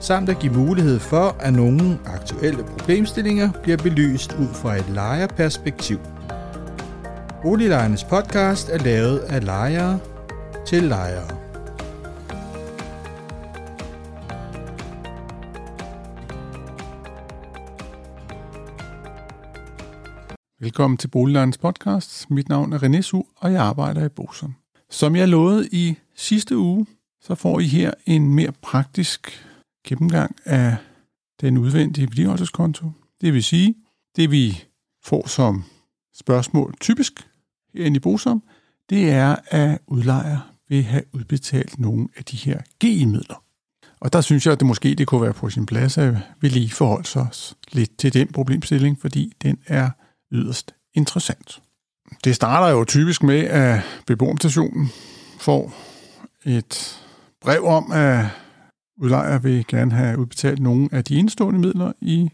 samt at give mulighed for, at nogle aktuelle problemstillinger bliver belyst ud fra et lejerperspektiv. Boliglejernes podcast er lavet af lejere til lejere. Velkommen til Boliglejernes podcast. Mit navn er René Su, og jeg arbejder i Bosom. Som jeg lovede i sidste uge, så får I her en mere praktisk gennemgang af den udvendige vedligeholdelseskonto. Det vil sige, det vi får som spørgsmål typisk herinde i Bosom, det er, at udlejer vil have udbetalt nogle af de her GI-midler. Og der synes jeg, at det måske det kunne være på sin plads, at vi lige forholde os lidt til den problemstilling, fordi den er yderst interessant. Det starter jo typisk med, at beboerstationen får et brev om, at udlejer vil gerne have udbetalt nogle af de indstående midler i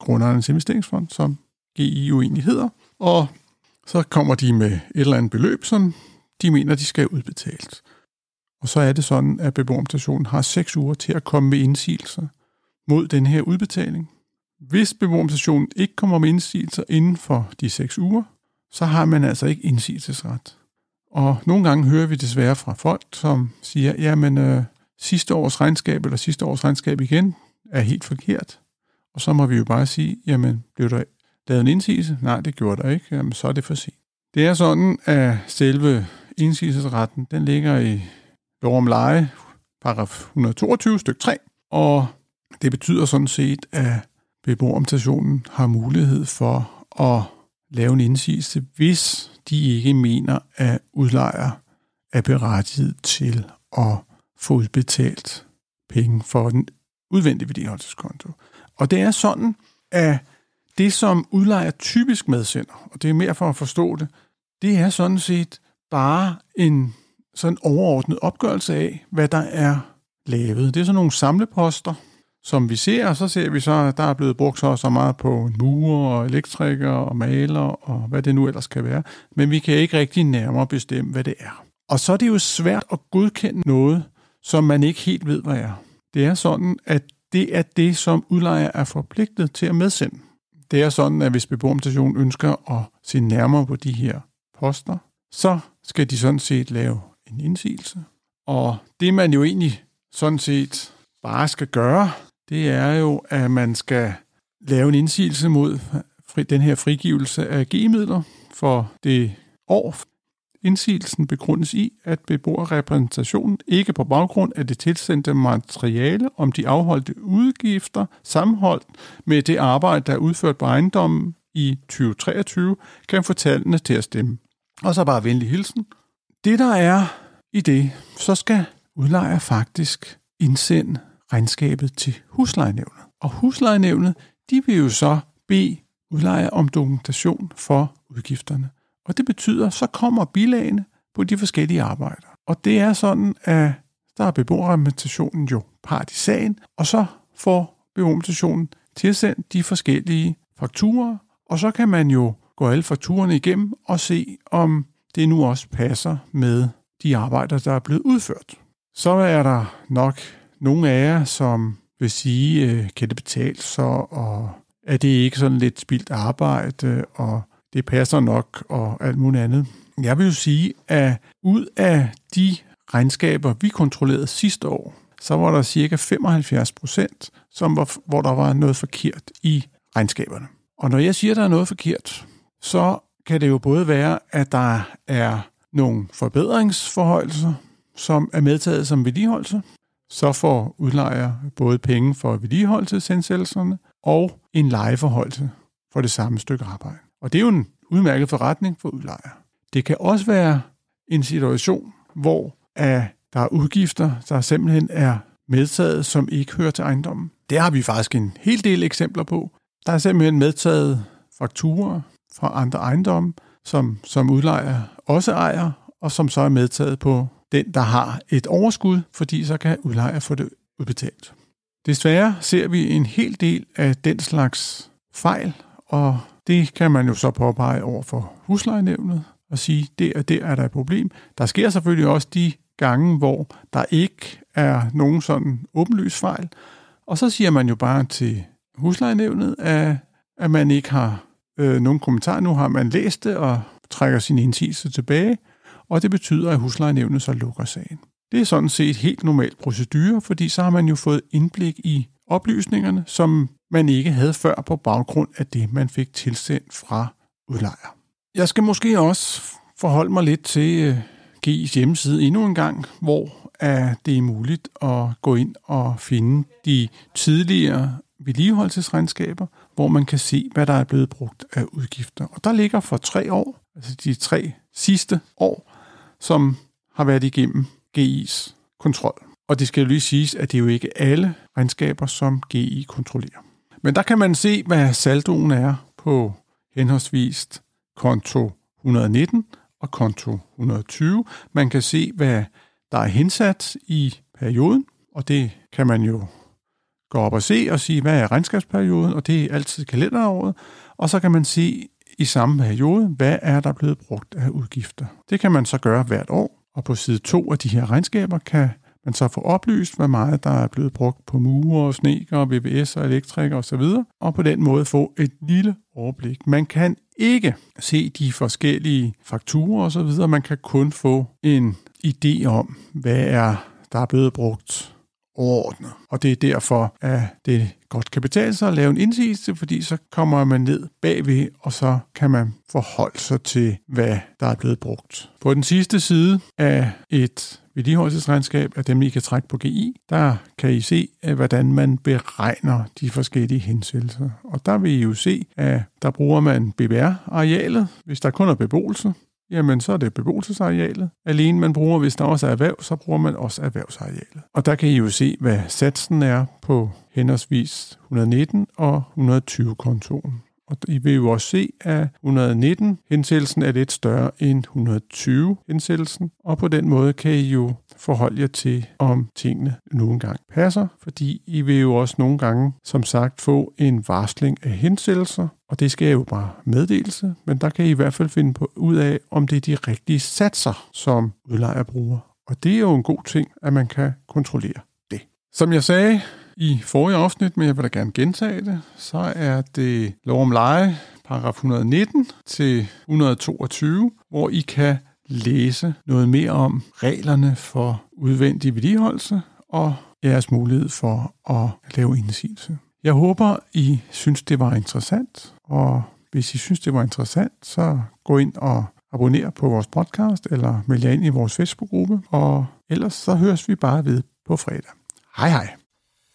grundejernes investeringsfond, som GI jo egentlig hedder. Og så kommer de med et eller andet beløb, som de mener, de skal have udbetalt. Og så er det sådan, at beboerstationen har seks uger til at komme med indsigelser mod den her udbetaling. Hvis beboerstationen ikke kommer med indsigelser inden for de seks uger, så har man altså ikke indsigelsesret. Og nogle gange hører vi desværre fra folk, som siger, jamen øh, sidste års regnskab eller sidste års regnskab igen er helt forkert. Og så må vi jo bare sige, jamen, blev der lavet en indsigelse? Nej, det gjorde der ikke. Jamen, så er det for sent. Det er sådan, at selve indsigelsesretten, den ligger i lov om leje, paragraf 122 stykke 3, og det betyder sådan set, at beboerorganisationen har mulighed for at lave en indsigelse, hvis de ikke mener, at udlejer er berettiget til at få udbetalt penge for den udvendige vedligeholdelseskonto. Og det er sådan, at det, som udlejer typisk medsender, og det er mere for at forstå det, det er sådan set bare en sådan overordnet opgørelse af, hvad der er lavet. Det er sådan nogle samleposter, som vi ser, og så ser vi så, at der er blevet brugt så, så meget på murer og elektriker og maler og hvad det nu ellers kan være. Men vi kan ikke rigtig nærmere bestemme, hvad det er. Og så er det jo svært at godkende noget, som man ikke helt ved, hvad er. Det er sådan, at det er det, som udlejer er forpligtet til at medsende. Det er sådan, at hvis beboerstationen ønsker at se nærmere på de her poster, så skal de sådan set lave en indsigelse. Og det man jo egentlig sådan set bare skal gøre, det er jo, at man skal lave en indsigelse mod den her frigivelse af G-midler for det år, Indsigelsen begrundes i, at beboerrepræsentationen ikke på baggrund af det tilsendte materiale om de afholdte udgifter sammenholdt med det arbejde, der er udført på ejendommen i 2023, kan få tallene til at stemme. Og så bare venlig hilsen. Det der er i det, så skal udlejer faktisk indsende regnskabet til huslejenævnet. Og huslejenævnet, de vil jo så bede udlejer om dokumentation for udgifterne. Og det betyder, så kommer bilagene på de forskellige arbejder. Og det er sådan, at der er beboerrepræsentationen jo part i sagen, og så får beboerrepræsentationen tilsendt de forskellige fakturer, og så kan man jo gå alle fakturerne igennem og se, om det nu også passer med de arbejder, der er blevet udført. Så er der nok nogle af jer, som vil sige, øh, kan det betale sig, og er det ikke sådan lidt spildt arbejde, og det passer nok og alt muligt andet. Jeg vil jo sige, at ud af de regnskaber, vi kontrollerede sidste år, så var der cirka 75 procent, som var, hvor der var noget forkert i regnskaberne. Og når jeg siger, at der er noget forkert, så kan det jo både være, at der er nogle forbedringsforhøjelser, som er medtaget som vedligeholdelse. Så får udlejer både penge for vedligeholdelseshensættelserne og en lejeforholdelse for det samme stykke arbejde. Og det er jo en udmærket forretning for udlejer. Det kan også være en situation, hvor at der er udgifter, der simpelthen er medtaget, som ikke hører til ejendommen. Det har vi faktisk en hel del eksempler på. Der er simpelthen medtaget fakturer fra andre ejendomme, som, som udlejer også ejer, og som så er medtaget på den, der har et overskud, fordi så kan udlejer få det udbetalt. Desværre ser vi en hel del af den slags fejl, og det kan man jo så påpege over for huslejenævnet og sige, det og det er der et problem. Der sker selvfølgelig også de gange, hvor der ikke er nogen sådan åbenlys fejl, og så siger man jo bare til huslejenævnet, at, at man ikke har øh, nogen kommentar. Nu har man læst det og trækker sin indsigelse tilbage, og det betyder, at huslejenævnet så lukker sagen. Det er sådan set helt normal procedure, fordi så har man jo fået indblik i oplysningerne, som man ikke havde før på baggrund af det, man fik tilsendt fra udlejer. Jeg skal måske også forholde mig lidt til øh, GI's hjemmeside endnu en gang, hvor er det muligt at gå ind og finde de tidligere vedligeholdelsesregnskaber, hvor man kan se, hvad der er blevet brugt af udgifter. Og der ligger for tre år, altså de tre sidste år, som har været igennem GI's kontrol. Og det skal jo lige siges, at det er jo ikke alle regnskaber, som GI kontrollerer. Men der kan man se, hvad saldoen er på henholdsvis konto 119 og konto 120. Man kan se, hvad der er hensat i perioden, og det kan man jo gå op og se og sige, hvad er regnskabsperioden, og det er altid kalenderåret. Og så kan man se i samme periode, hvad er der blevet brugt af udgifter. Det kan man så gøre hvert år, og på side 2 af de her regnskaber kan man så få oplyst, hvor meget der er blevet brugt på murer, sneker, VVS og elektrikere osv., og på den måde få et lille overblik. Man kan ikke se de forskellige fakturer osv., man kan kun få en idé om, hvad er der er blevet brugt overordnet. Og det er derfor, at det godt kan betale sig at lave en indsigelse, fordi så kommer man ned bagved, og så kan man forholde sig til, hvad der er blevet brugt. På den sidste side af et vedligeholdelsesregnskab af dem, I kan trække på GI, der kan I se, hvordan man beregner de forskellige hensættelser. Og der vil I jo se, at der bruger man BBR-arealet, hvis der kun er beboelse, jamen så er det beboelsesarealet. Alene man bruger, hvis der også er erhverv, så bruger man også erhvervsarealet. Og der kan I jo se, hvad satsen er på henholdsvis 119 og 120 kontoren. Og I vil jo også se, at 119 hensættelsen er lidt større end 120 hensættelsen, og på den måde kan I jo forholde jer til, om tingene nogle engang passer, fordi I vil jo også nogle gange, som sagt, få en varsling af hensættelser, og det skal jo bare meddelelse, men der kan I i hvert fald finde på ud af, om det er de rigtige satser, som udlejer bruger. Og det er jo en god ting, at man kan kontrollere det. Som jeg sagde, i forrige afsnit, men jeg vil da gerne gentage det, så er det lov om leje, paragraf 119 til 122, hvor I kan læse noget mere om reglerne for udvendig vedligeholdelse og jeres mulighed for at lave indsigelse. Jeg håber, I synes, det var interessant, og hvis I synes, det var interessant, så gå ind og abonner på vores podcast, eller meld jer ind i vores Facebook-gruppe, og ellers så høres vi bare ved på fredag. Hej hej!